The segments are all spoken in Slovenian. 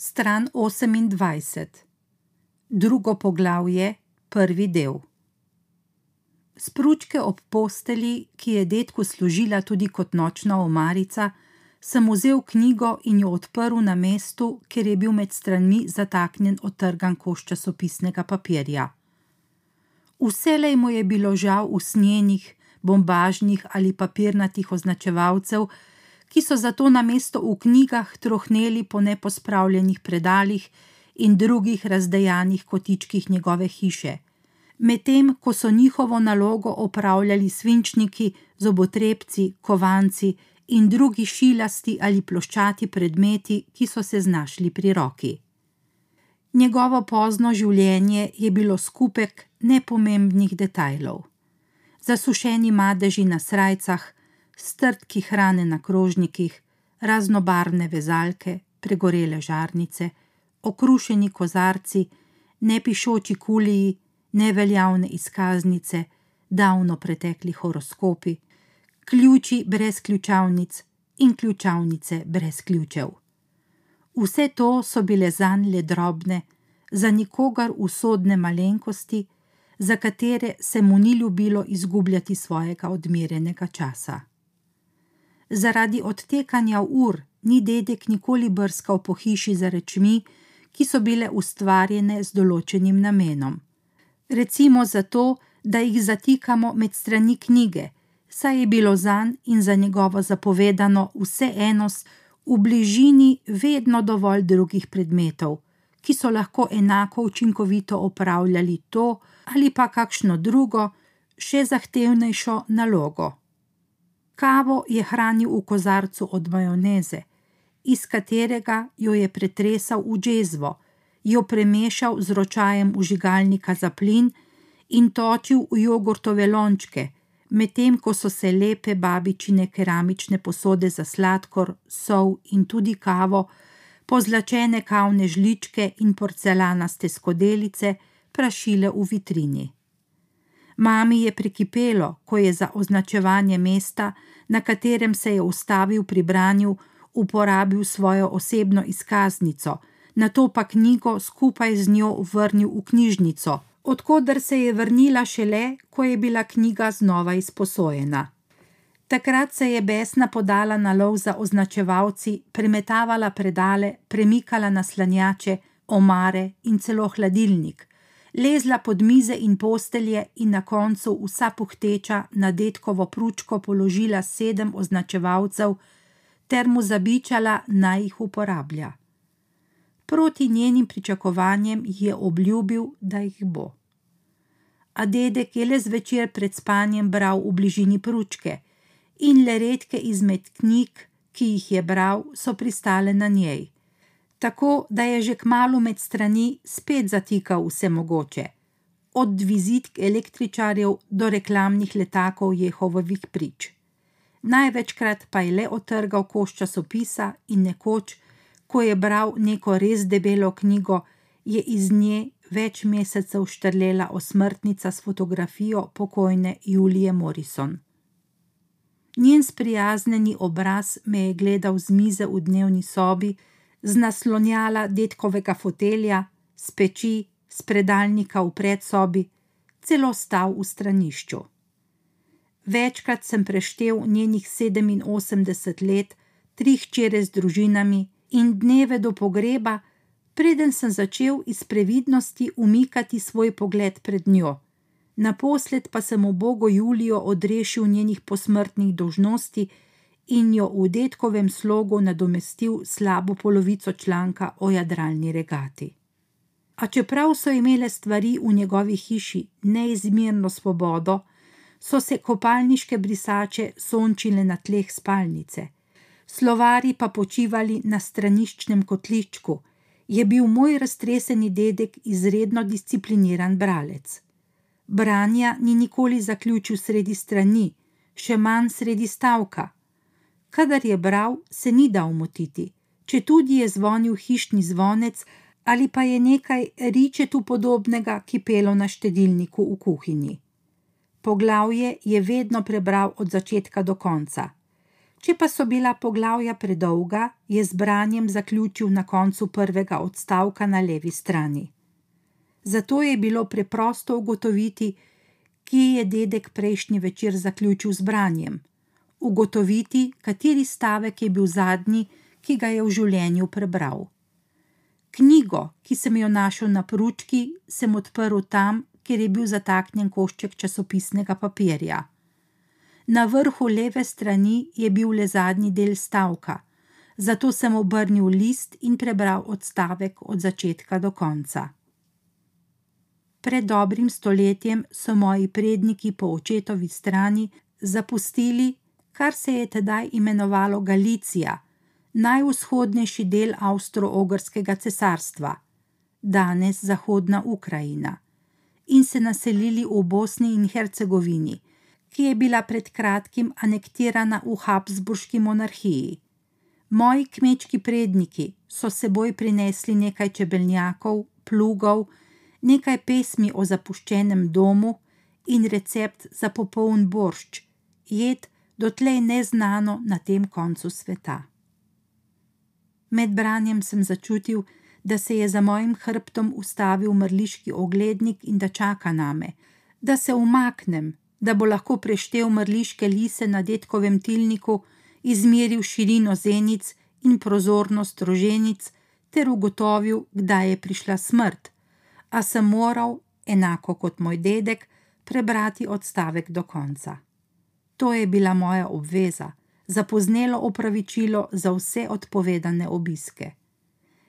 Stran 28, drugo poglavje, prvi del. S pručke ob postelji, ki je detku služila tudi kot nočna omarica, sem vzel knjigo in jo odprl na mestu, kjer je bil med stranmi zataknjen otrgan koš časopisnega papirja. Vselej mu je bilo žal usnjenih, bombažnih ali papirnatih označevalcev, ki so zato na mesto v knjigah trohneli po nepospravljenih predalih in drugih razdejanih kotičkih njegove hiše, medtem ko so njihovo nalogo opravljali svinčniki, zobotrebci, kovanci in drugi šilasti ali ploščati predmeti, ki so se znašli pri roki. Njegovo pozno življenje je bilo skupek nepomembnih detajlov. Zasušeni madeži na srajcah, strtki hrane na krožnikih, raznobarvne vezalke, pregorele žarnice, okrušeni kozarci, nepišoči kuliji, neveljavne izkaznice, davno pretekli horoskopi, ključi brez ključavnic in ključavnice brez ključev. Vse to so bile zanj le drobne, za nikogar usodne malenkosti, za katere se mu ni ljubilo izgubljati svojega odmerjenega časa. Zaradi odtekanja ur ni dedek nikoli brskal po hiši za rečmi, ki so bile ustvarjene z določenim namenom. Recimo zato, da jih zatikamo med strani knjige, saj je bilo zanj in za njegovo zapovedano vseenost v bližini vedno dovolj drugih predmetov, ki so lahko enako učinkovito opravljali to ali pa kakšno drugo, še zahtevnejšo nalogo. Kavo je hranil v kozarcu od majoneze, iz katerega jo je pretresal v džezvo, jo premešal z ročajem užigalnika za plin in točil v jogurtove lončke, medtem ko so se lepe babičine keramične posode za sladkor, sol in tudi kavo, pozlačene kavne žličke in porcelanaste skodelice prašile v vitrini. Mami je prekipelo, ko je za označevanje mesta, na katerem se je ustavil pri branju, uporabil svojo osebno izkaznico, nato pa knjigo skupaj z njo vrnil v knjižnico, odkuder se je vrnila šele, ko je bila knjiga znova izposojena. Takrat se je besna podala na lov za označevalci, premetavala predale, premikala naslanjače, omare in celo hladilnik, lezla pod mize in postelje in na koncu vsa puhteča na detkovo pručko položila sedem označevalcev ter mu zabičala naj jih uporablja. Proti njenim pričakovanjem je obljubil, da jih bo. A dedek je le zvečer pred spanjem bral v bližini pručke in le redke izmed knjig, ki jih je bral, so pristale na njej tako da je že kmalo med strani spet zatikal vse mogoče, od vizitk električarjev do reklamnih letakov Jehovovih prič. Največkrat pa je le otrgal koš časopisa in nekoč, ko je bral neko res debelo knjigo, je iz nje več mesecev štrlela osmrtnica s fotografijo pokojne Julije Morrison. Njen sprijaznjeni obraz me je gledal z mize v dnevni sobi, z naslonjala detkovega fotelja, z peči, z predalnika v predsobi, celo stal v stranišču. Večkrat sem preštel njenih 87 let, tri hčere z družinami in dneve do pogreba, preden sem začel iz previdnosti umikati svoj pogled pred njo. Naposled pa sem v Bogo Julijo odrešil njenih posmrtnih dožnosti in jo v detkovem slogu nadomestil slabo polovico članka o jadralni regati. A čeprav so imele stvari v njegovi hiši neizmerno svobodo, so se kopalniške brisače sončile na tleh spalnice, slovari pa počivali na straniščnem kotličku, je bil moj raztreseni dedek izredno discipliniran bralec. Branja ni nikoli zaključil sredi strani, še manj sredi stavka. Kadar je bral, se ni dal motiti, če tudi je zvonil hišni zvonec ali pa je nekaj ričetu podobnega kipelo na štedilniku v kuhinji. Poglavje je vedno prebral od začetka do konca. Če pa so bila poglavja predolga, je z branjem zaključil na koncu prvega odstavka na levi strani. Zato je bilo preprosto ugotoviti, kje je dedek prejšnji večer zaključil z branjem, ugotoviti, kateri stavek je bil zadnji, ki ga je v življenju prebral. Knjigo, ki sem jo našel na pručki, sem odprl tam, kjer je bil zataknjen košček časopisnega papirja. Na vrhu leve strani je bil le zadnji del stavka, zato sem obrnil list in prebral odstavek od začetka do konca. Pred dobrim stoletjem so moji predniki po očetovi strani zapustili, kar se je tedaj imenovalo Galicija, najvzhodnejši del Avstro-Ogrskega cesarstva, danes zahodna Ukrajina, in se naselili v Bosni in Hercegovini, ki je bila pred kratkim anektirana v Habsburški monarhiji. Moji kmečki predniki so seboj prinesli nekaj čebelnjakov, plugov, nekaj pesmi o zapuščenem domu in recept za popoln boršč, jed dotlej neznano na tem koncu sveta. Med branjem sem začutil, da se je za mojim hrbtom ustavil mrliški oglednik in da čaka name, da se umaknem, da bo lahko preštel mrliške lise na detkovem tilniku, izmeril širino zenic in prozornost roženic ter ugotovil, kdaj je prišla smrt a sem moral, enako kot moj dedek, prebrati odstavek do konca. To je bila moja obveza, zapoznelo opravičilo za vse odpovedane obiske.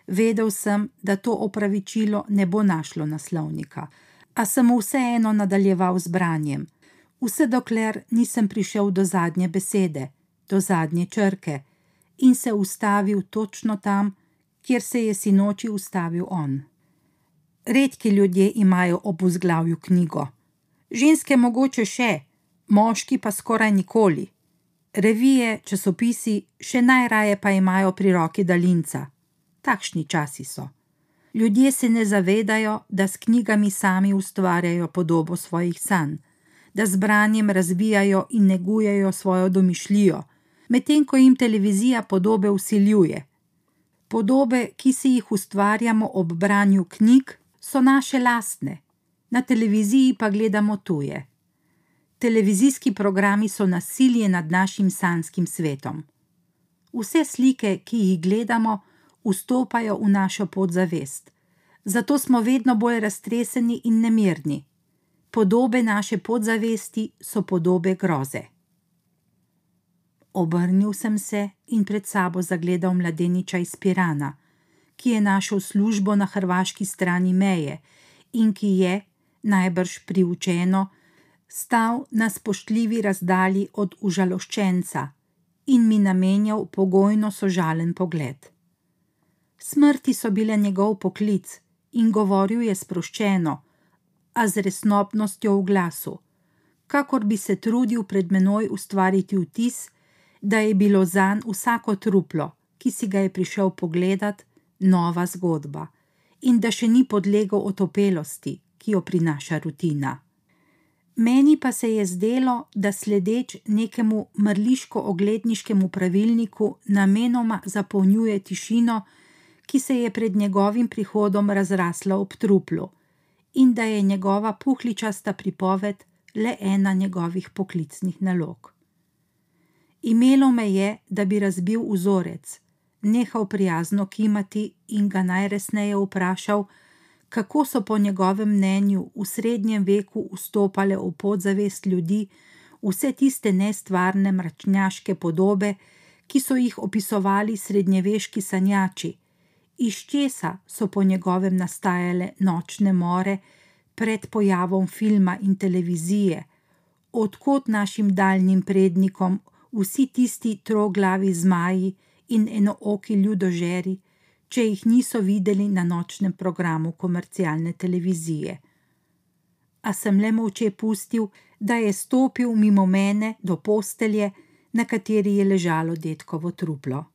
Vedel sem, da to opravičilo ne bo našlo naslovnika, a sem vseeno nadaljeval z branjem, vse dokler nisem prišel do zadnje besede, do zadnje črke in se ustavil točno tam, kjer se je sinoči ustavil on. Redki ljudje imajo ob vzglavju knjigo, ženske mogoče še, moški pa skoraj nikoli. Revije, časopisi, še najraje pa imajo pri roki daljinca. Takšni časi so. Ljudje se ne zavedajo, da s knjigami sami ustvarjajo podobo svojih sanj, da z branjem razvijajo in negujejo svojo domišljijo, medtem ko jim televizija podobe usiljuje. Podobe, ki si jih ustvarjamo ob branju knjig, so naše lastne, na televiziji pa gledamo tuje. Televizijski programi so nasilje nad našim sanskim svetom. Vse slike, ki jih gledamo, vstopajo v našo podzavest, zato smo vedno bolj raztreseni in nemirni. Podobe naše podzavesti so podobe groze. Obrnil sem se in pred sabo zagledal mladeniča iz Pirana ki je našel službo na hrvaški strani meje in ki je, najbrž priučeno, stal na spoštljivi razdalji od užaloščenca in mi namenjal pogojno sožalen pogled. Smrti so bile njegov poklic in govoril je sproščeno, a z resnobnostjo v glasu, kakor bi se trudil pred menoj ustvariti vtis, da je bilo zanj vsako truplo, ki si ga je prišel pogledat, nova zgodba in da še ni podlegel otopelosti, ki jo prinaša rutina. Meni pa se je zdelo, da sledeč nekemu mrliško-ogledniškemu pravilniku namenoma zapolnjuje tišino, ki se je pred njegovim prihodom razrasla ob truplu, in da je njegova puhličasta pripoved le ena njegovih poklicnih nalog. Imelo me je, da bi razbil vzorec, nehal prijazno kimati in ga najresneje vprašal, kako so po njegovem mnenju v srednjem veku vstopale v podzavest ljudi vse tiste nestvarne mračnjaške podobe, ki so jih opisovali srednjeveški sanjači, iz česa so po njegovem nastajale nočne more pred pojavom filma in televizije, odkot našim daljnim prednikom vsi tisti troglavi zmaji, in enooki ljudožeri, če jih niso videli na nočnem programu komercialne televizije. A sem le moče pustil, da je stopil mimo mene do postelje, na kateri je ležalo detkovo truplo.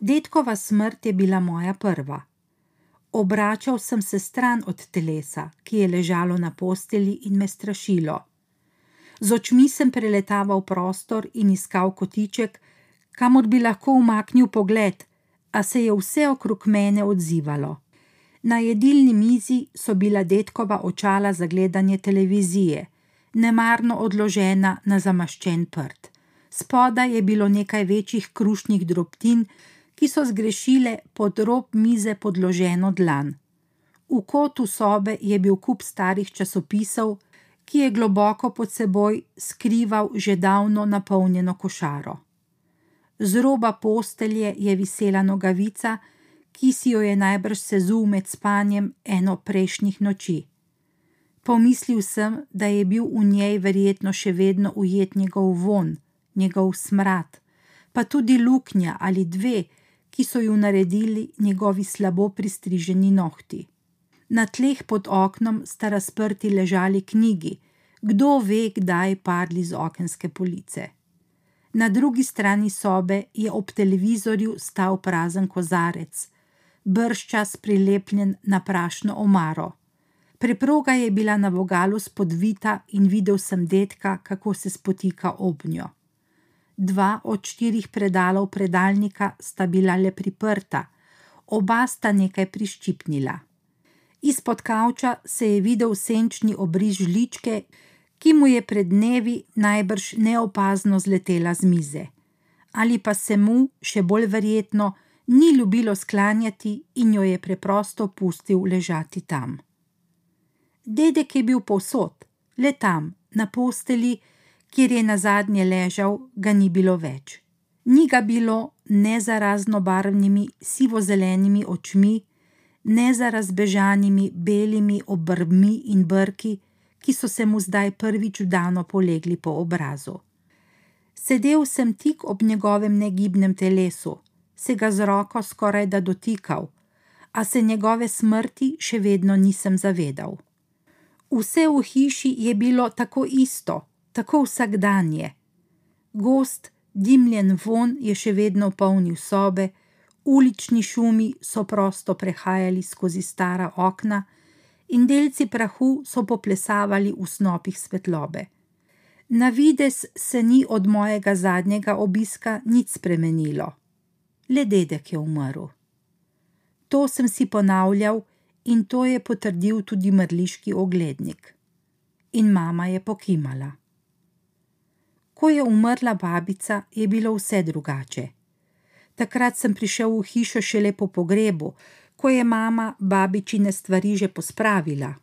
Detkova smrt je bila moja prva. Obračal sem se stran od telesa, ki je ležalo na posteli in me strašilo. Z očmi sem preletaval prostor in iskal kotiček, kamor bi lahko umaknil pogled, a se je vse okrog mene odzivalo. Na jedilni mizi so bila detkova očala za gledanje televizije, nemarno odložena na zamaščen prt. Spodaj je bilo nekaj večjih krušnih drobtin, ki so zgrešile pod rob mize podloženo dlan. V kotu sobe je bil kup starih časopisov, ki je globoko pod seboj skrival že davno napolnjeno košaro. Z roba postelje je visela nogavica, ki si jo je najbrž sezul med spanjem eno prejšnjih noči. Pomislil sem, da je bil v njej verjetno še vedno ujet njegov von, njegov smrad, pa tudi luknja ali dve, ki so ju naredili njegovi slabo pristriženi nohti. Na tleh pod oknom sta razprti ležali knjigi, kdo ve, kdaj padli z okenske police. Na drugi strani sobe je ob televizorju stal prazen kozarec, brščas prilepljen na prašno omaro. Preproga je bila na vogalu spodvita in videl sem detka, kako se spotika ob njo. Dva od štirih predalov predalnika sta bila le priprta, oba sta nekaj priščipnila. Izpod kavča se je videl senčni obriž žličke, ki mu je pred dnevi najbrž neopazno zletela z mize. Ali pa se mu, še bolj verjetno, ni ljubilo sklanjati in jo je preprosto pustil ležati tam. Dedek je bil povsod, le tam, na posteli, kjer je na zadnje ležal, ga ni bilo več. Ni ga bilo ne za raznobarvnimi sivo-zelenimi očmi, ne za razbežanimi belimi obrvmi in brki, ki so se mu zdaj prvič dano polegli po obrazu. Sedel sem tik ob njegovem negibnem telesu, se ga z roko skoraj da dotikal, a se njegove smrti še vedno nisem zavedal. Vse v hiši je bilo tako isto, tako vsakdanje. Gost, dimljen von je še vedno polnil sobe, ulični šumi so prosto prehajali skozi stara okna, in delci prahu so poplesavali v snopih svetlobe. Na vides se ni od mojega zadnjega obiska nič spremenilo, le dedek je umrl. To sem si ponavljal in to je potrdil tudi mrliški oglednik. In mama je pokimala. Ko je umrla babica, je bilo vse drugače. Takrat sem prišel v hišo šele po pogrebu, ko je mama babičine stvari že pospravila.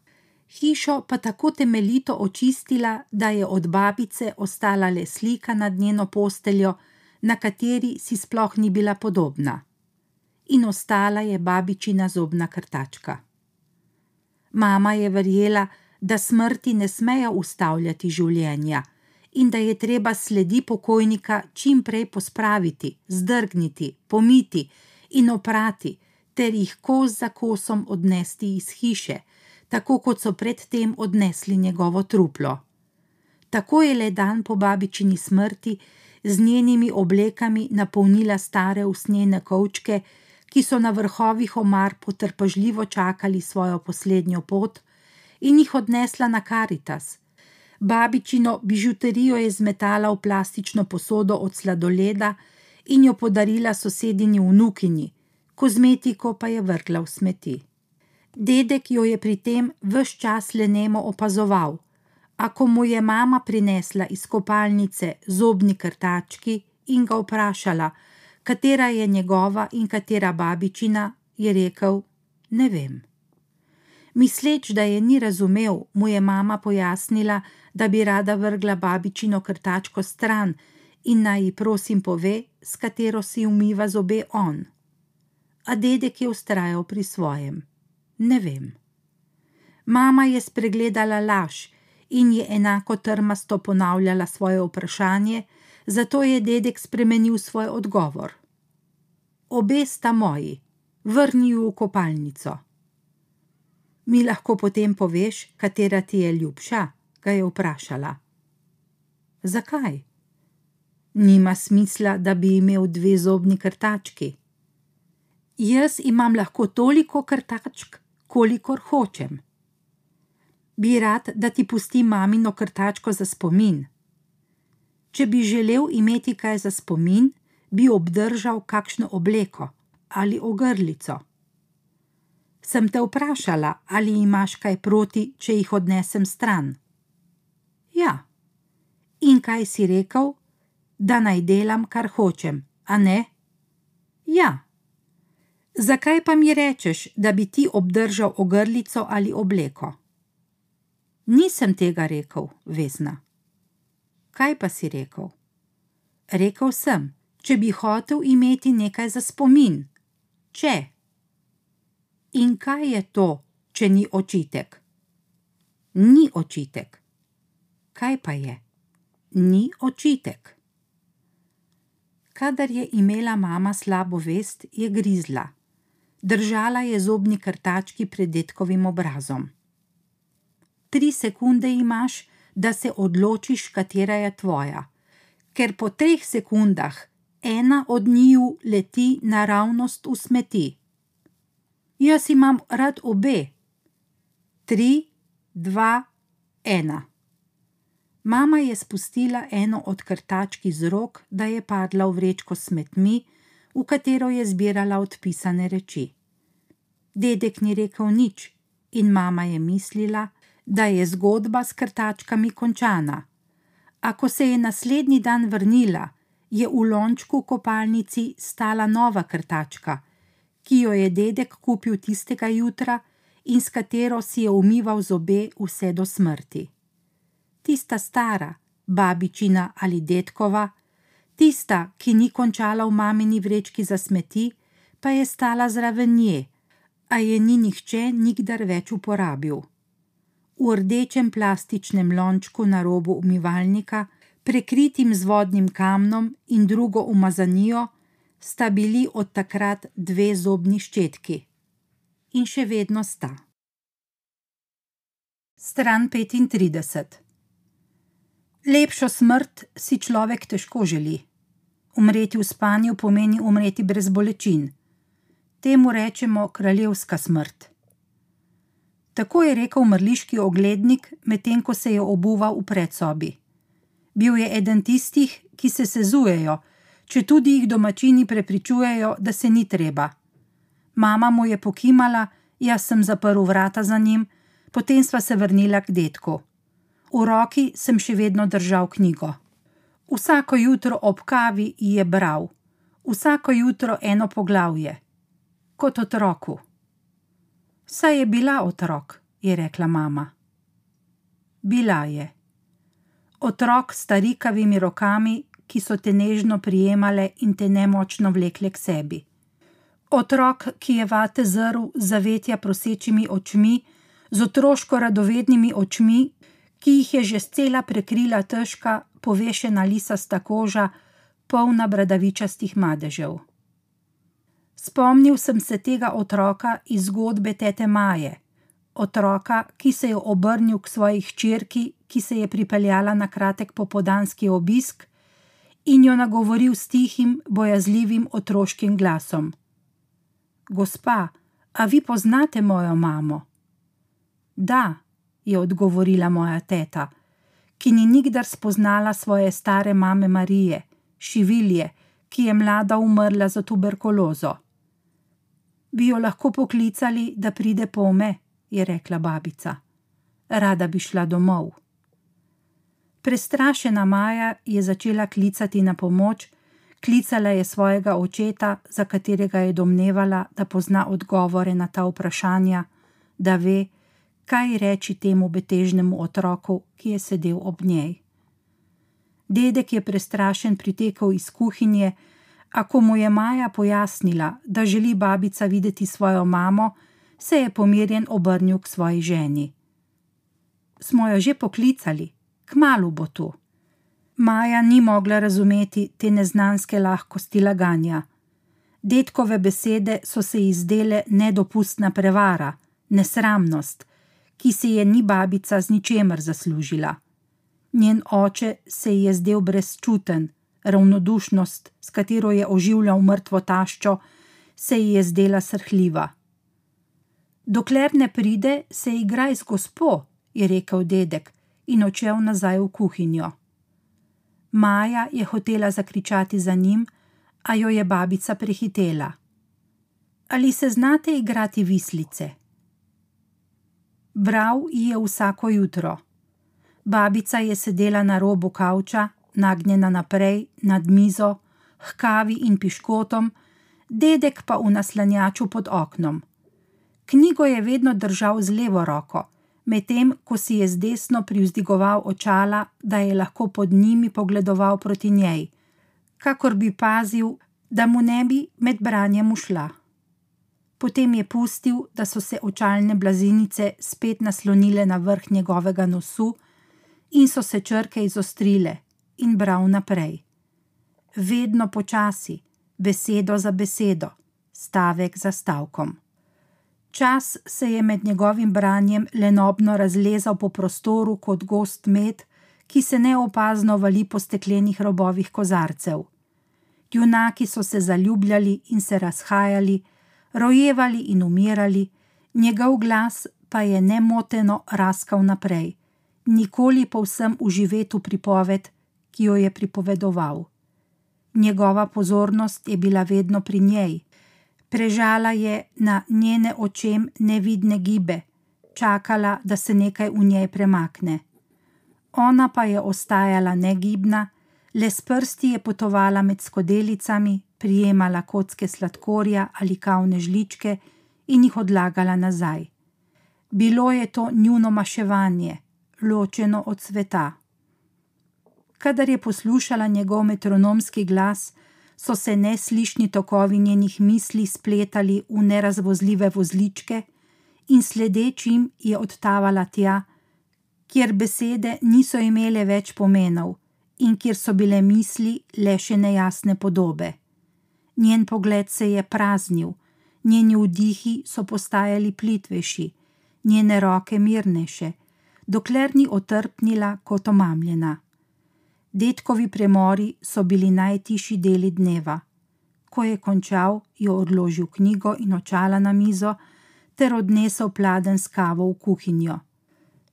Hišo pa tako temeljito očistila, da je od babice ostala le slika nad njeno posteljo, na kateri si sploh ni bila podobna. In ostala je babičina zobna krtačka. Mama je verjela, da smrti ne smejo ustavljati življenja in da je treba sledi pokojnika čim prej pospraviti, zdrgniti, pomiti in oprati, ter jih kos za kosom odnesti iz hiše, tako kot so predtem odnesli njegovo truplo. Tako je le dan po babičini smrti z njenimi oblekami napolnila stare usnjene kovčke, ki so na vrhovih omar potrpežljivo čakali svojo poslednjo pot, in jih odnesla na karitas, babičino bižuterijo je zmetala v plastično posodo od sladoleda in jo podarila sosedini vnukinji, kozmetiko pa je vrgla v smeti. Dedek jo je pri tem vse čas le nemo opazoval, a ko mu je mama prinesla iz kopalnice zobni krtački in ga vprašala, katera je njegova in katera babičina, je rekel: Ne vem. Misleč, da je ni razumel, mu je mama pojasnila, da bi rada vrgla babičino krtačko stran in naj ji prosim pove, s katero si umiva zobe on. A dedek je ustrajal pri svojem: Ne vem. Mama je spregledala laž in je enako trmasto ponavljala svoje vprašanje, zato je dedek spremenil svoj odgovor. Obe sta moji, vrni ju v kopalnico. Mi lahko potem poveš, katera ti je ljubša? ga je vprašala. Zakaj? Nima smisla, da bi imel dve zobni krtački. Jaz imam lahko toliko krtačk, kolikor hočem. Bi rad, da ti pusti mamino krtačko za spomin. Če bi želel imeti kaj za spomin, bi obdržal kakšno obleko ali ogrlico. Sem te vprašala, ali imaš kaj proti, če jih odnesem stran? Ja. In kaj si rekel? Da naj delam, kar hočem, a ne? Ja. Zakaj pa mi rečeš, da bi ti obdržal ogrlico ali obleko? Nisem tega rekel, Vesna. Kaj pa si rekel? Rekel sem, če bi hotel imeti nekaj za spomin. Če. In kaj je to, če ni očitek? Ni očitek. Kaj pa je? Ni očitek. Kadar je imela mama slabo vest, je grizla. Držala je zobni krtački pred detkovim obrazom. Tri sekunde imaš, da se odločiš, katera je tvoja, ker po treh sekundah ena od njiju leti naravnost v smeti. Jaz imam rad obe. Tri, dva, ena. Mama je spustila eno od krtačk iz rok, da je padla v vrečko s smetmi, v katero je zbirala odpisane reči. Dedek ni rekel nič, in mama je mislila, da je zgodba s krtačkami končana. A ko se je naslednji dan vrnila, je v lončku v kopalnici stala nova krtačka, ki jo je dedek kupil tistega jutra in s katero si je umival zobe vse do smrti. Tista stara, babičina ali detkova, tista, ki ni končala v mamini vrečki za smeti, pa je stala zraven nje, a je ni nihče nikdar več uporabil v rdečem plastičnem lončku na robu umivalnika, prekritim z vodnim kamnom in drugo umazanijo, sta bili od takrat dve zobni ščetki. In še vedno sta. Stran 35. Lepšo smrt si človek težko želi. Umreti v spanju pomeni umreti brez bolečin. Temu rečemo kraljevska smrt. Tako je rekel mrliški oglednik, medtem ko se je obuval v predsobi. Bil je eden tistih, ki se sezujejo, če tudi jih domačini prepričujejo, da se ni treba. Mama mu je pokimala, jaz sem zaprl vrata za njim, potem sva se vrnila k detku. V roki sem še vedno držal knjigo. Vsako jutro ob kavi je bral, vsako jutro eno poglavje, kot otroku. Saj je bila otrok, je rekla mama. Bila je. Otrok s starikavimi rokami, ki so te nežno prijemale in te nemočno vlekle k sebi. Otrok, ki je vate zrl zavetja prosečimi očmi, z otroško radovednimi očmi, ki jih je že cela prekrila težka, povešena lisasta koža, polna bradavičastih madežev. Spomnil sem se tega otroka iz zgodbe tete Maje, otroka, ki se je obrnil k svoji hčerki, ki se je pripeljala na kratek popodanski obisk in jo nagovoril s tihim, bojazljivim otroškim glasom: Gospa, a vi poznate mojo mamo? Da, je odgovorila moja teta, ki ni nikdar spoznala svoje stare mame Marije, Šivilje, ki je mlada umrla za tuberkulozo bi jo lahko poklicali, da pride po me, je rekla babica. Rada bi šla domov. Prestrašena Maja je začela klicati na pomoč, klicala je svojega očeta, za katerega je domnevala, da pozna odgovore na ta vprašanja, da ve, kaj reči temu betežnemu otroku, ki je sedel ob njej. Dedek je prestrašen pritekel iz kuhinje, A ko mu je Maja pojasnila, da želi babica videti svojo mamo, se je pomirjen obrnil k svoji ženi. Smo jo že poklicali, kmalo bo tu. Maja ni mogla razumeti te neznanske lahkosti laganja. Detkove besede so se ji zdele nedopustna prevara, nesramnost, ki si je ni babica z ničemer zaslužila. Njen oče se ji je zdel brezčuten, ravnodušnost, s katero je oživljal mrtvo taščo, se ji je zdela srhljiva. Dokler ne pride, se igraj z gospo, je rekel dedek in odšel nazaj v kuhinjo. Maja je hotela zakričati za njim, a jo je babica prehitela. Ali se znate igrati vislice? Bral je vsako jutro. Babica je sedela na robu kavča, nagnjena naprej nad mizo, hkavi in piškotom, dedek pa v naslanjaču pod oknom. Knjigo je vedno držal z levo roko, medtem ko si je z desno privzdigoval očala, da je lahko pod njimi pogledoval proti njej, kakor bi pazil, da mu ne bi med branjem ušla. Potem je pustil, da so se očalne blazinice spet naslonile na vrh njegovega nosu in so se črke izostrile, in bral naprej. Vedno počasi, besedo za besedo, stavek za stavkom. Čas se je med njegovim branjem lenobno razlezal po prostoru kot gost med, ki se neopazno vali po steklenih robovih kozarcev. Junaki so se zaljubljali in se razhajali, rojevali in umirali, njegov glas pa je nemoteno raskal naprej, nikoli povsem uživetu pripoved, ki jo je pripovedoval. Njegova pozornost je bila vedno pri njej, prežala je na njene očem nevidne gibe, čakala, da se nekaj v njej premakne. Ona pa je ostajala negibna, le s prsti je potovala med skodelicami, prijemala kocke sladkorja ali kavne žličke in jih odlagala nazaj. Bilo je to njuno maševanje, ločeno od sveta. Kadar je poslušala njegov metronomski glas, so se neslišni tokovi njenih misli spletali v nerazvozljive vozličke in sledečim je odtavala tja, kjer besede niso imele več pomenov in kjer so bile misli le še nejasne podobe. Njen pogled se je praznil, njeni vdihi so postajali plitvejši, njene roke mirnejše, dokler ni otrpnila kot omamljena. Detkovi premori so bili najtišji deli dneva. Ko je končal, je odložil knjigo in očala na mizo ter odnesel pladen s kavo v kuhinjo.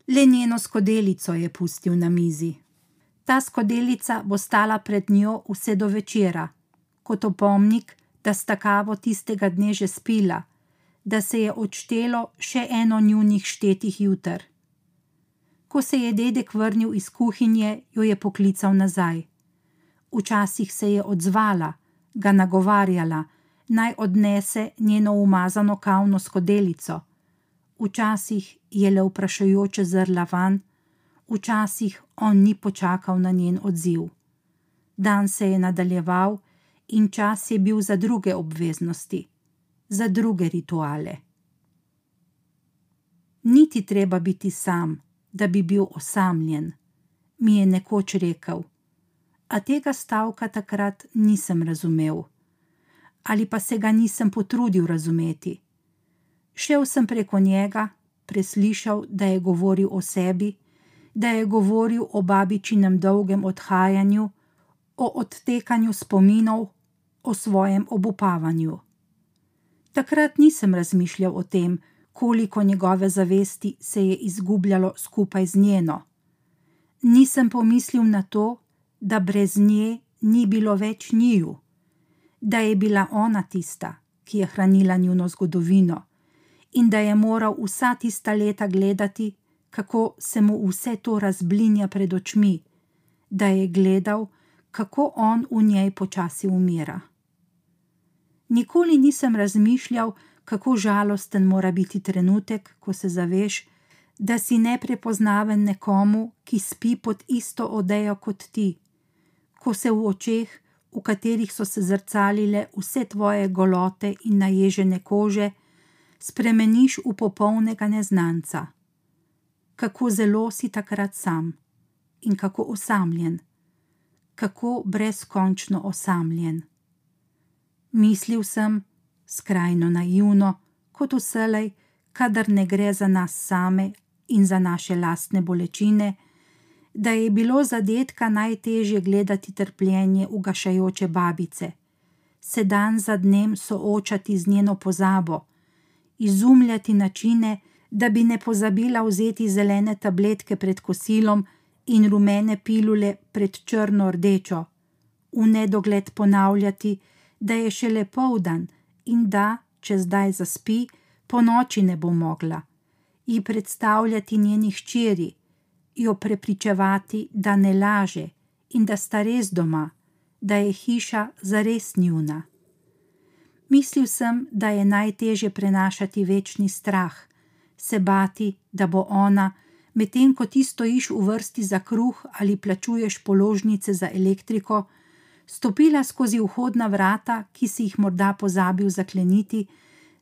Le njeno skodelico je pustil na mizi. Ta skodelica bo stala pred njo vse do večera, kot opomnik, da sta kavo tistega dne že spila, da se je odštelo še eno njunih štetih jutr. Ko se je dedek vrnil iz kuhinje, jo je poklical nazaj. Včasih se je odzvala, ga nagovarjala, naj odnese njeno umazano kavno skodelico. Včasih je le vprašujoče zrla van, včasih on ni počakal na njen odziv. Dan se je nadaljeval in čas je bil za druge obveznosti, za druge rituale. Niti treba biti sam da bi bil osamljen, mi je nekoč rekel, a tega stavka takrat nisem razumel, ali pa se ga nisem potrudil razumeti. Šel sem preko njega, preslišal, da je govoril o sebi, da je govoril o babičinem dolgem odhajanju, o odtekanju spominov, o svojem obupavanju. Takrat nisem razmišljal o tem, koliko njegove zavesti se je izgubljalo skupaj z njeno. Nisem pomislil na to, da brez nje ni bilo več njiju, da je bila ona tista, ki je hranila njuno zgodovino, in da je moral vsa tista leta gledati, kako se mu vse to razblinja pred očmi, da je gledal, kako on v njej počasi umira. Nikoli nisem razmišljal, kako žalosten mora biti trenutek, ko se zaveš, da si neprepoznaven nekomu, ki spi pod isto odejo kot ti, ko se v očeh, v katerih so se zrcalile vse tvoje golote in naježene kože, spremeniš v popolnega neznanca. Kako zelo si takrat sam in kako osamljen, kako brezkončno osamljen. Mislil sem, skrajno naivno, kot vselej, kadar ne gre za nas same in za naše lastne bolečine, da je bilo za detka najtežje gledati trpljenje ugašajoče babice, se dan za dnem soočati z njeno pozabo, izumljati načine, da bi ne pozabila vzeti zelene tabletke pred kosilom in rumene pilule pred črno rdečo, v nedogled ponavljati, da je šele poldan in da, če zdaj zaspi, po noči ne bo mogla, ji predstavljati njeni hčeri, jo prepričevati, da ne laže in da sta res doma, da je hiša zares njuna. Mislil sem, da je najteže prenašati večni strah, se bati, da bo ona, medtem ko ti stojiš v vrsti za kruh ali plačuješ položnice za elektriko, stopila skozi vhodna vrata, ki si jih morda pozabil zakleniti,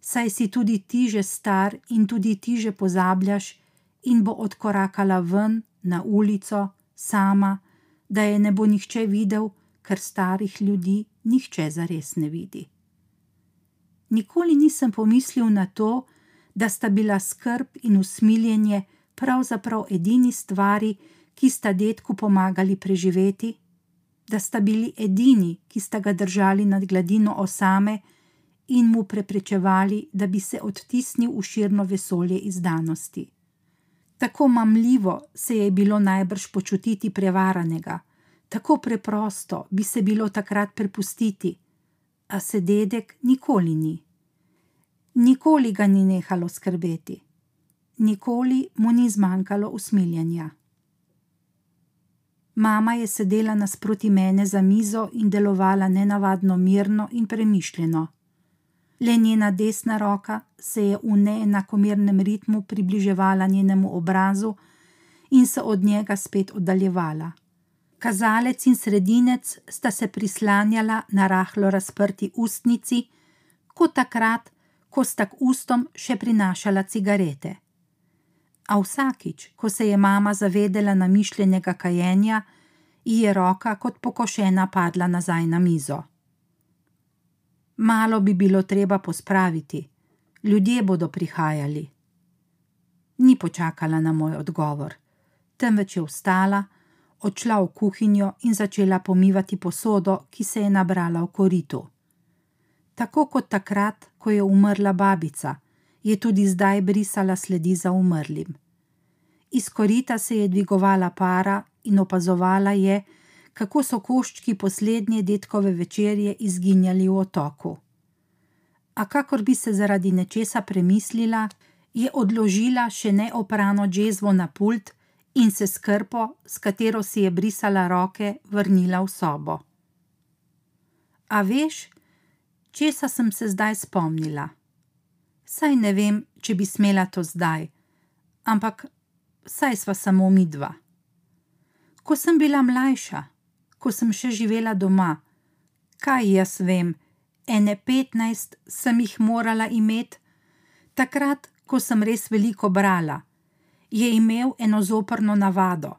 saj si tudi ti že star in tudi ti že pozabljaš, in bo odkorakala ven na ulico, sama, da je ne bo nihče videl, ker starih ljudi nihče zares ne vidi. Nikoli nisem pomislil na to, da sta bila skrb in usmiljenje pravzaprav edini stvari, ki sta detku pomagali preživeti, da sta bili edini, ki sta ga držali nad gladino osame in mu preprečevali, da bi se odtisnil v širno vesolje izdanosti. Tako mamljivo se je bilo najbrž počutiti prevaranega, tako preprosto bi se bilo takrat prepustiti, a se dedek nikoli ni. Nikoli ga ni nehalo skrbeti, nikoli mu ni zmanjkalo usmiljenja. Mama je sedela nasproti mene za mizo in delovala nenavadno mirno in premišljeno. Le njena desna roka se je v neenakomernem ritmu približevala njenemu obrazu in se od njega spet oddaljevala. Kazalec in sredinec sta se prislanjala na rahlo razprti ustnici, kot takrat, ko sta k ustom še prinašala cigarete. A vsakič, ko se je mama zavedela namišljenega kajenja, ji je roka kot pokošena padla nazaj na mizo. Malo bi bilo treba pospraviti, ljudje bodo prihajali. Ni počakala na moj odgovor, temveč je vstala, odšla v kuhinjo in začela pomivati posodo, ki se je nabrala v koritu. Tako kot takrat, ko je umrla babica, je tudi zdaj brisala sledi za umrlim. Iz korita se je dvigovala para in opazovala je, kako so koščki poslednje detkove večerje izginjali v otoku. A kakor bi se zaradi nečesa premislila, je odložila še neoprano džezvo na pult in se skrpo, s katero si je brisala roke, vrnila v sobo. A veš, česa sem se zdaj spomnila? Saj ne vem, če bi smela to zdaj, ampak saj sva samo mi dva. Ko sem bila mlajša, ko sem še živela doma. Kaj jaz vem, ene petnajst sem jih morala imeti, takrat, ko sem res veliko brala, je imel eno zoprno navado,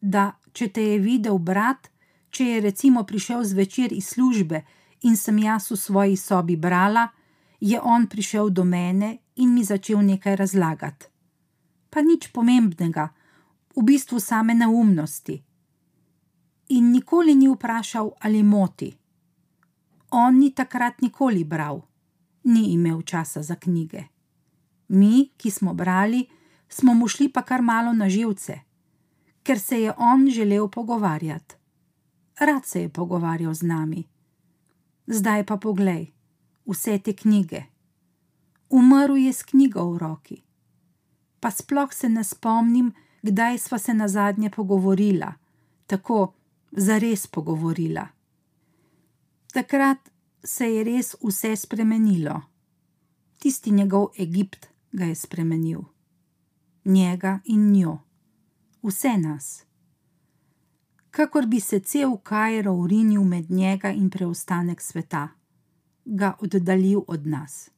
da če te je videl brat, če je recimo prišel zvečer iz službe in sem jaz v svoji sobi brala, je on prišel do mene in mi začel nekaj razlagati. Pa nič pomembnega, v bistvu same neumnosti in nikoli ni vprašal, ali moti. On ni takrat nikoli bral, ni imel časa za knjige. Mi, ki smo brali, smo mu šli pa kar malo na živce, ker se je on želel pogovarjati. Rad se je pogovarjal z nami. Zdaj pa poglej, vse te knjige. Umrl je s knjigo v roki. Pa sploh se ne spomnim, kdaj sva se na zadnje pogovorila, tako zares pogovorila. Takrat se je res vse spremenilo. Tisti njegov Egipt ga je spremenil, njega in njo, vse nas. Kakor bi se cel Kajro urinil med njega in preostanek sveta, ga oddaljil od nas.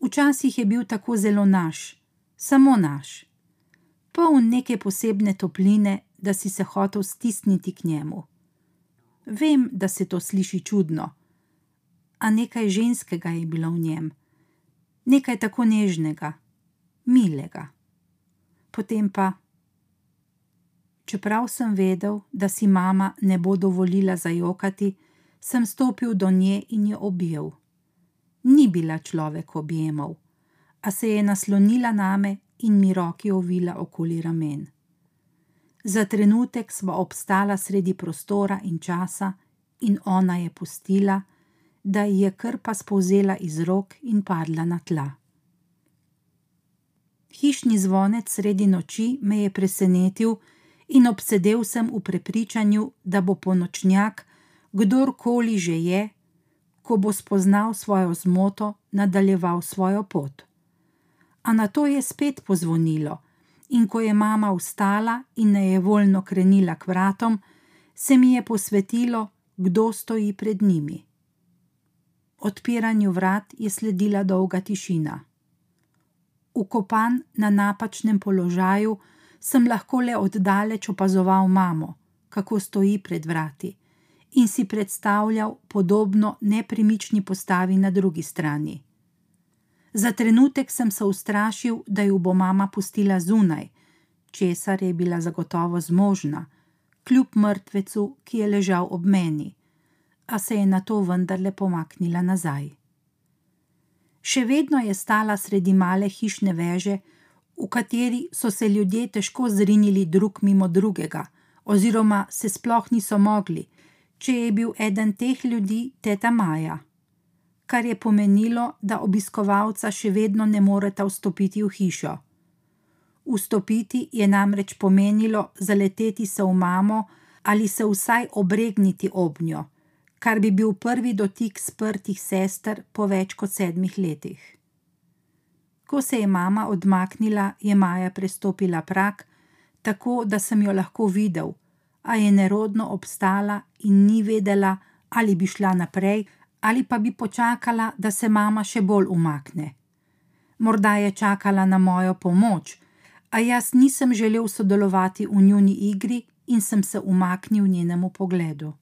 Včasih je bil tako zelo naš, samo naš, poln neke posebne topline da si se hotel stisniti k njemu. Vem, da se to sliši čudno, a nekaj ženskega je bilo v njem, nekaj tako nežnega, milega. Potem pa, čeprav sem vedel, da si mama ne bo dovolila zajokati, sem stopil do nje in jo objel. Ni bila človek objemal, a se je naslonila name in mi roki ovila okoli ramen. Za trenutek sva obstala sredi prostora in časa, in ona je pustila, da ji je krpa spovzela iz rok in padla na tla. Hišni zvonec sredi noči me je presenetil in obsedel sem v prepričanju, da bo ponočnjak, kdorkoli že je, ko bo spoznal svojo zmoto, nadaljeval svojo pot. A na to je spet pozvonilo, in ko je mama vstala in nejevoljno krenila k vratom, se mi je posvetilo, kdo stoji pred njimi. Odpiranju vrat je sledila dolga tišina. Ukopan na napačnem položaju sem lahko le oddaleč opazoval mamo, kako stoji pred vrati, in si predstavljal podobno nepremični postavi na drugi strani. Za trenutek sem se ustrašil, da jo bo mama pustila zunaj, česar je bila zagotovo zmožna, kljub mrtvecu, ki je ležal ob meni, a se je na to vendarle pomaknila nazaj. Še vedno je stala sredi male hišne veže, v kateri so se ljudje težko zrinili drug mimo drugega, oziroma se sploh niso mogli, če je bil eden teh ljudi teta Maja, kar je pomenilo, da obiskovalca še vedno ne moreta vstopiti v hišo. Vstopiti je namreč pomenilo zaleteti se v mamo ali se vsaj obregniti ob njo, kar bi bil prvi dotik sprtih sester po več kot sedmih letih. Ko se je mama odmaknila, je Maja prestopila prak, tako da sem jo lahko videl, a je nerodno obstala in ni vedela, ali bi šla naprej, ali pa bi počakala, da se mama še bolj umakne. Morda je čakala na mojo pomoč, a jaz nisem želel sodelovati v njuni igri in sem se umaknil njenemu pogledu.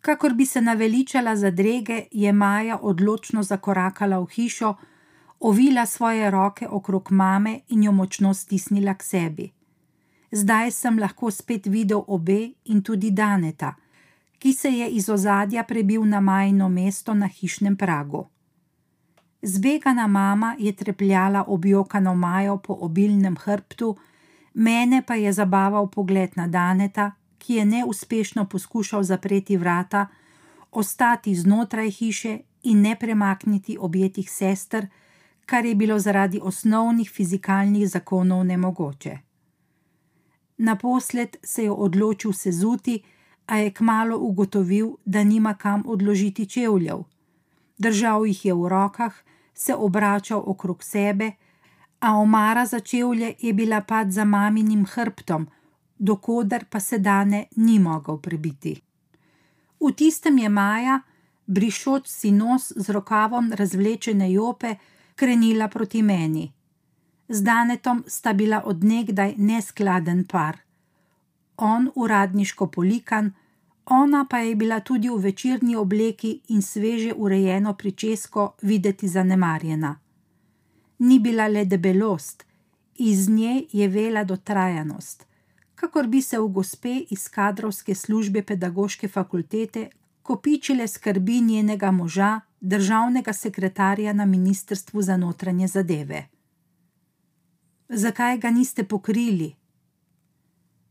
Kakor bi se naveličala zadrege, je Maja odločno zakorakala v hišo, ovila svoje roke okrog mame in jo močno stisnila k sebi. Zdaj sem lahko spet videl obe in tudi Daneta, ki se je iz ozadja prebil na majno mesto na hišnem pragu. Zbegana mama je trepljala objokano Majo po obilnem hrbtu, mene pa je zabaval pogled na Daneta, ki je neuspešno poskušal zapreti vrata, ostati znotraj hiše in ne premakniti objetih sester, kar je bilo zaradi osnovnih fizikalnih zakonov nemogoče. Naposled se je odločil sezuti, a je kmalo ugotovil, da nima kam odložiti čevljev. Držal jih je v rokah, se obračal okrog sebe, a omara za čevlje je bila pad za maminim hrbtom, dokoder pa se dane ni mogel prebiti. V tistem je Maja, brišoč si nos z rokavom razvlečene jope, krenila proti meni. Z Danetom sta bila odnegdaj neskladen par. On uradniško polikan, ona pa je bila tudi v večerni obleki in sveže urejeno pričesko videti zanemarjena. Ni bila le debelost, iz nje je vela dotrajanost, kakor bi se v gospe iz kadrovske službe pedagoške fakultete kopičile skrbi njenega moža, državnega sekretarja na ministrstvu za notranje zadeve. Zakaj ga niste pokrili?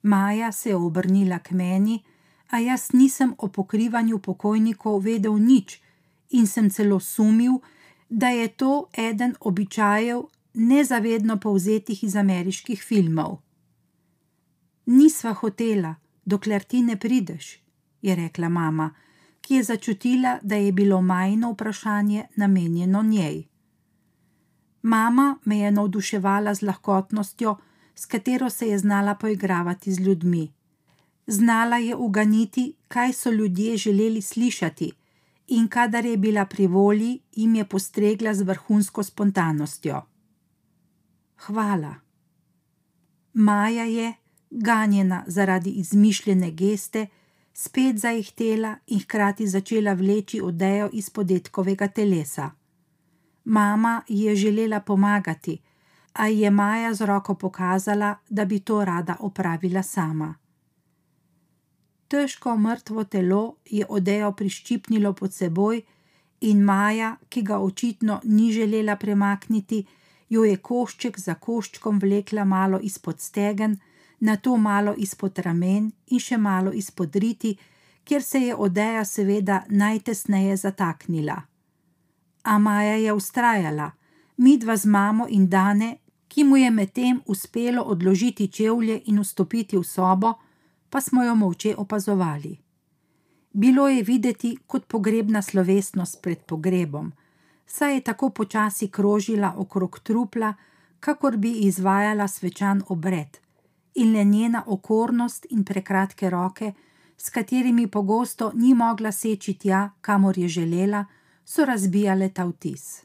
Maja se je obrnila k meni, a jaz nisem o pokrivanju pokojnikov vedel nič in sem celo sumil, da je to eden običajev, nezavedno povzetih iz ameriških filmov. Nisva hotela, dokler ti ne prideš, je rekla mama, ki je začutila, da je bilo majno vprašanje namenjeno njej. Mama me je navduševala z lahkotnostjo, s katero se je znala poigravati z ljudmi. Znala je uganiti, kaj so ljudje želeli slišati, in kadar je bila pri volji, jim je postregla z vrhunsko spontanostjo. Hvala. Maja je, ganjena zaradi izmišljene geste, spet zaihtela in hkrati začela vleči odejo iz podetkovega telesa. Mama ji je želela pomagati, a ji je Maja z roko pokazala, da bi to rada opravila sama. Težko mrtvo telo je odejo priščipnilo pod seboj in Maja, ki ga očitno ni želela premakniti, jo je košček za koščkom vlekla malo izpod stegen, nato malo izpod ramen in še malo izpod riti, kjer se je odeja seveda najtesneje zataknila. A Maja je ustrajala, midva z mamo in Dane, ki mu je medtem uspelo odložiti čevlje in vstopiti v sobo, pa smo jo molče opazovali. Bilo je videti kot pogrebna slovesnost pred pogrebom, saj je tako počasi krožila okrog trupla, kakor bi izvajala svečan obred, in le njena okornost in prekratke roke, s katerimi pogosto ni mogla seči tja, kamor je želela, so razbijale ta vtis.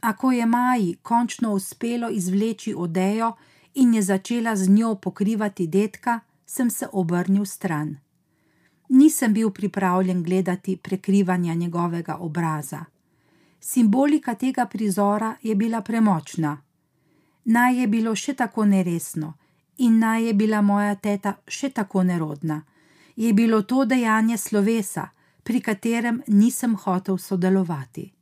A ko je Maji končno uspelo izvleči odejo in je začela z njo pokrivati detka, sem se obrnil stran. Nisem bil pripravljen gledati prekrivanja njegovega obraza. Simbolika tega prizora je bila premočna. Naj je bilo še tako neresno, in naj je bila moja teta še tako nerodna, je bilo to dejanje slovesa, pri katerem nisem hotel sodelovati.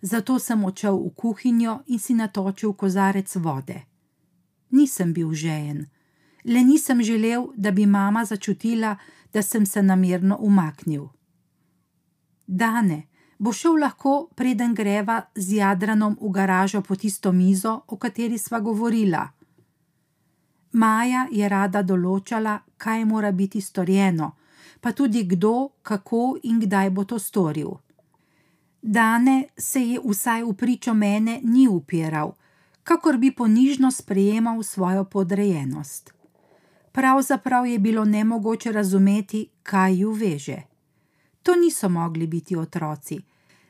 Zato sem odšel v kuhinjo in si natočil kozarec vode. Nisem bil žejen, le nisem želel, da bi mama začutila, da sem se namerno umaknil. Dane, bo šel lahko, preden greva z Jadranom v garažo po tisto mizo, o kateri sva govorila. Maja je rada določala, kaj mora biti storjeno, pa tudi kdo, kako in kdaj bo to storil. Dane se je vsaj v pričo mene ni upiral, kakor bi ponižno sprejemal svojo podrejenost. Pravzaprav je bilo nemogoče razumeti, kaj ju veže. To niso mogli biti otroci,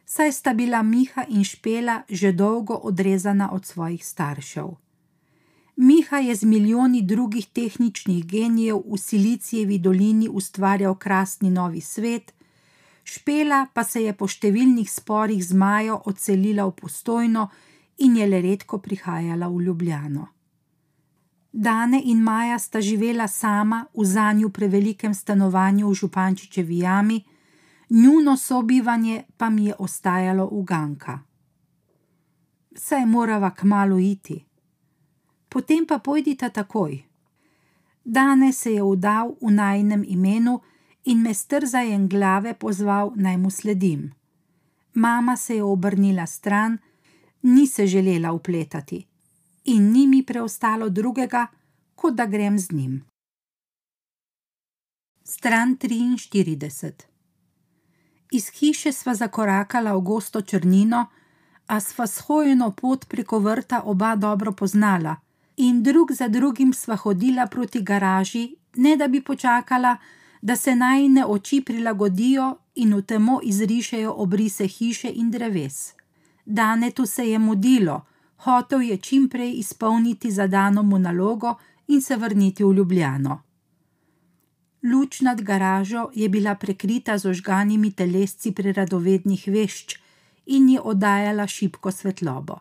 saj sta bila Miha in Špela že dolgo odrezana od svojih staršev. Miha je z milijoni drugih tehničnih genijev v Silicijevi dolini ustvarjal krasni novi svet, Špela pa se je po številnih sporih z Majo odselila v postojno in je le redko prihajala v Ljubljano. Dane in Maja sta živela sama v zanju prevelikem stanovanju v Župančičevi jami, njuno sobivanje pa mi je ostajalo uganka. Saj morava kmalo iti potem pa pojdite takoj. Danes se je vdal v najnem imenu in me strzajem glave pozval naj mu sledim. Mama se je obrnila stran, ni se želela upletati in ni mi preostalo drugega, kot da grem z njim. Stran 43 Iz hiše sva zakorakala v gosto črnino, a sva shojeno pot preko vrta oba dobro poznala in drug za drugim sva hodila proti garaži, ne da bi počakala, da se najne oči prilagodijo in v temo izrišejo obrise hiše in dreves. Danetu se je mudilo, hotel je čim prej izpolniti zadano mu nalogo in se vrniti v Ljubljano. Luč nad garažo je bila prekrita z ožganimi telesci preradovednih vešč in ji oddajala šibko svetlobo.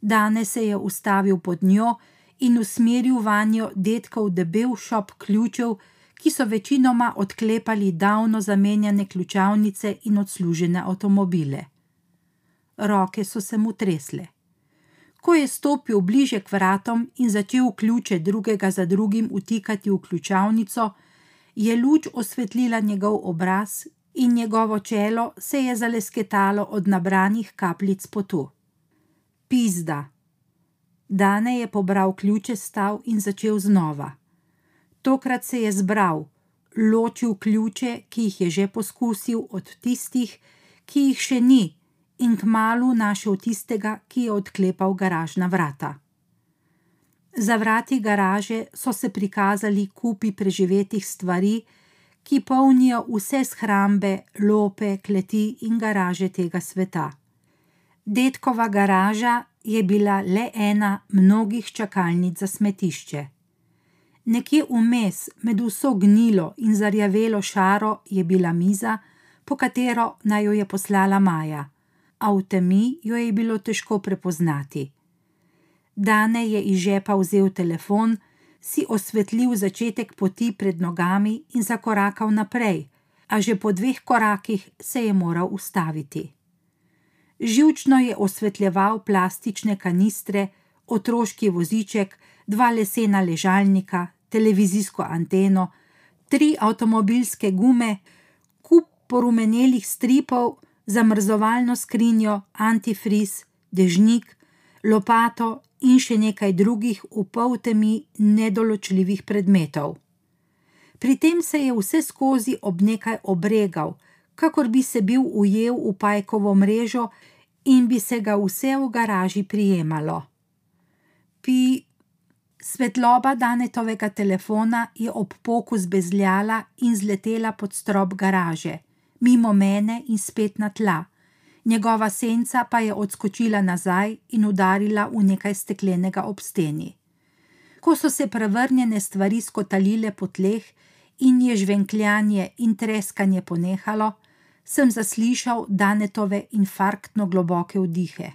Danes se je ustavil pod njo in usmeril vanjo detkov debel šop ključev, ki so večinoma odklepali davno zamenjane ključavnice in odslužene avtomobile. Roke so se mu tresle. Ko je stopil bliže k vratom in začel ključe drugega za drugim utikati v ključavnico, je luč osvetlila njegov obraz in njegovo čelo se je zalesketalo od nabranih kapljic potu. Pizda, Dane je pobral ključe stav in začel znova. Tokrat se je zbral, ločil ključe, ki jih je že poskusil, od tistih, ki jih še ni, in kmalu našel tistega, ki je odklepal garažna vrata. Za vrati garaže so se prikazali kupi preživetih stvari, ki polnijo vse shrambe, lope, kleti in garaže tega sveta. Detkova garaža je bila le ena mnogih čakalnic za smetišče. Nekje vmes, med vso gnilo in zarjavelo šaro, je bila miza, po katero naj jo je poslala Maja, a v temi jo je bilo težko prepoznati. Dane je iz žepa vzel telefon, si osvetlil začetek poti pred nogami in zakorakal naprej, a že po dveh korakih se je moral ustaviti. Živčno je osvetljeval plastične kanistre, otroški voziček, dva lesena ležalnika, televizijsko anteno, tri avtomobilske gume, kup porumenelih stripov, zamrzovalno skrinjo, antifriz, dežnik, lopato in še nekaj drugih v poltemi nedoločljivih predmetov. Pri tem se je vse skozi ob nekaj obregal, kakor bi se bil ujel v pajkovo mrežo in bi se ga vse v garaži prijemalo. Pi. Svetloba Danetovega telefona je ob poku zbezljala in zletela pod strop garaže, mimo mene in spet na tla, njegova senca pa je odskočila nazaj in udarila v nekaj steklenega ob steni. Ko so se prevrnjene stvari skotalile po tleh in je žvenkljanje in treskanje ponehalo, sem zaslišal Danetove infarktno globoke vdihe.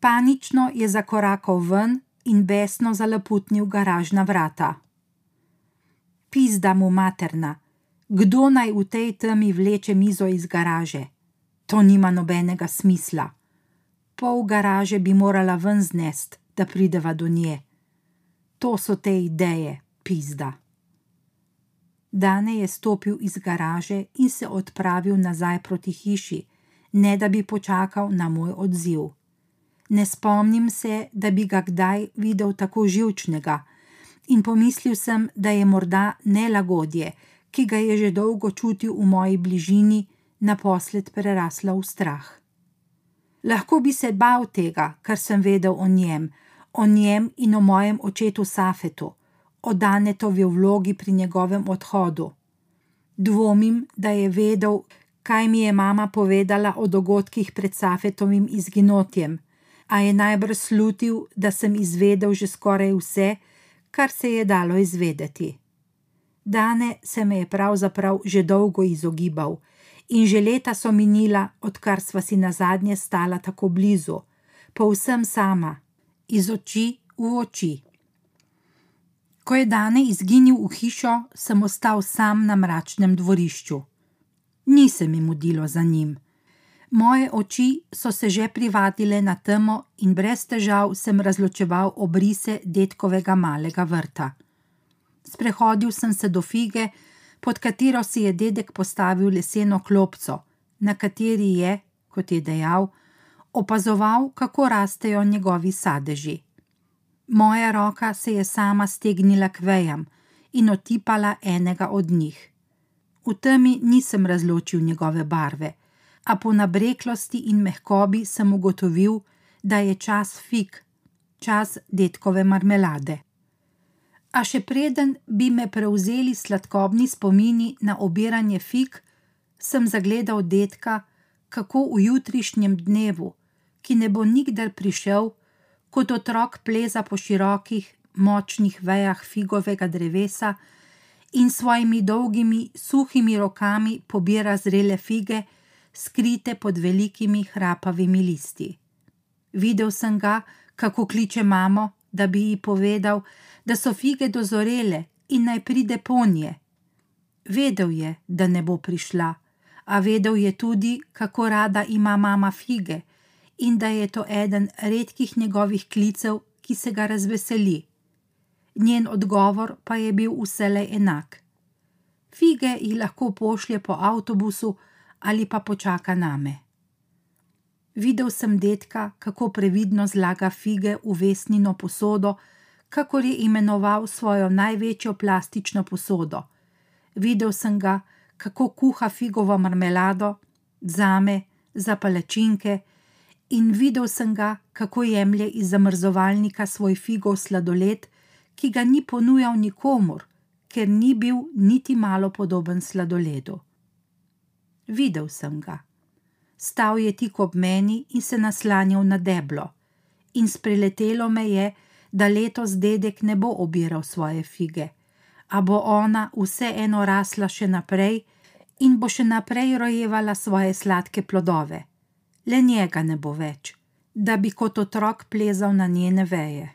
Panično je zakorakal ven in besno zaleputnil garažna vrata. Pizda mu materna, kdo naj v tej temi vleče mizo iz garaže? To nima nobenega smisla. Pol garaže bi morala ven znest, da prideva do nje. To so te ideje, pizda. Dane je stopil iz garaže in se odpravil nazaj proti hiši, ne da bi počakal na moj odziv. Ne spomnim se, da bi ga kdaj videl tako živčnega, in pomislil sem, da je morda nelagodje, ki ga je že dolgo čutil v moji bližini, naposled prerasla v strah. Lahko bi se bal tega, kar sem vedel o njem, o njem in o mojem očetu Safetu, o Danetovi vlogi pri njegovem odhodu. Dvomim, da je vedel, kaj mi je mama povedala o dogodkih pred Safetovim izginotjem, a je najbrž slutil, da sem izvedel že skoraj vse, kar se je dalo izvedeti. Dane se me je pravzaprav že dolgo izogibal, in že leta so minila, odkar sva si na zadnje stala tako blizu, povsem sama, iz oči v oči. Ko je Dane izginil v hišo, sem ostal sam na mračnem dvorišču. Ni se mi mudilo za njim. Moje oči so se že privadile na temo in brez težav sem razločeval obrise detkovega malega vrta. Sprehodil sem se do fige, pod katero si je dedek postavil leseno klopco, na kateri je, kot je dejal, opazoval, kako rastejo njegovi sadeži. Moja roka se je sama stegnila k vejam in otipala enega od njih. V temi nisem razločil njegove barve, a po nabreklosti in mehkobi sem ugotovil, da je čas fig, čas detkove marmelade a še preden bi me prevzeli sladkobni spomini na obiranje fig, sem zagledal detka, kako v jutrišnjem dnevu, ki ne bo nikdar prišel, kot otrok pleza po širokih, močnih vejah figovega drevesa in svojimi dolgimi, suhimi rokami pobira zrele fige, skrite pod velikimi hrapavimi listi. Videl sem ga, kako kliče mamo, da bi ji povedal, da so fige dozorele in naj pride ponje. Vedel je, da ne bo prišla, a vedel je tudi, kako rada ima mama fige in da je to eden redkih njegovih klicev, ki se ga razveseli. Njen odgovor pa je bil vselej enak. Fige jih lahko pošlje po avtobusu ali pa počaka name. Videl sem detka, kako previdno zlaga fige v vesnino posodo, kakor je imenoval svojo največjo plastično posodo. Videl sem ga, kako kuha figovo marmelado, zame, za palačinke, in videl sem ga, kako jemlje iz zamrzovalnika svoj figov sladoled, ki ga ni ponujal nikomur, ker ni bil niti malo podoben sladoledu. Videl sem ga. Stal je tik ob meni in se naslanjal na deblo, in spreletelo me je, da letos dedek ne bo obiral svoje fige, a bo ona vseeno rasla še naprej in bo še naprej rojevala svoje sladke plodove. Le njega ne bo več, da bi kot otrok plezal na njene veje.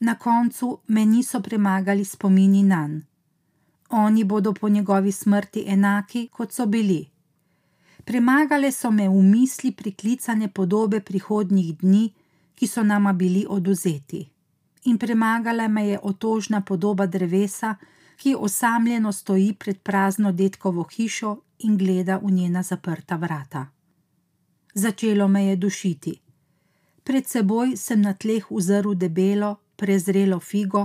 Na koncu me niso premagali spomini na n. Oni bodo po njegovi smrti enaki, kot so bili. Premagale so me v misli priklicane podobe prihodnjih dni, ki so nama bili oduzeti. In premagala me je otožna podoba drevesa, ki osamljeno stoji pred prazno detkovo hišo in gleda v njena zaprta vrata. Začelo me je dušiti. Pred seboj sem na tleh uzrl debelo, prezrelo figo,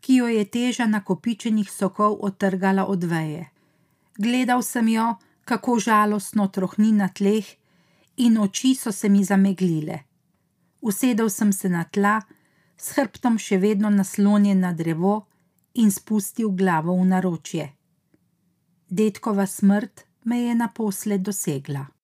ki jo je teža nakopičenih sokov otrgala od veje. Gledal sem jo, kako žalostno trohni na tleh, in oči so se mi zameglile. Usedel sem se na tla, s hrbtom še vedno naslonjen na drevo, in spustil glavo v naročje. Detkova smrt me je naposled dosegla.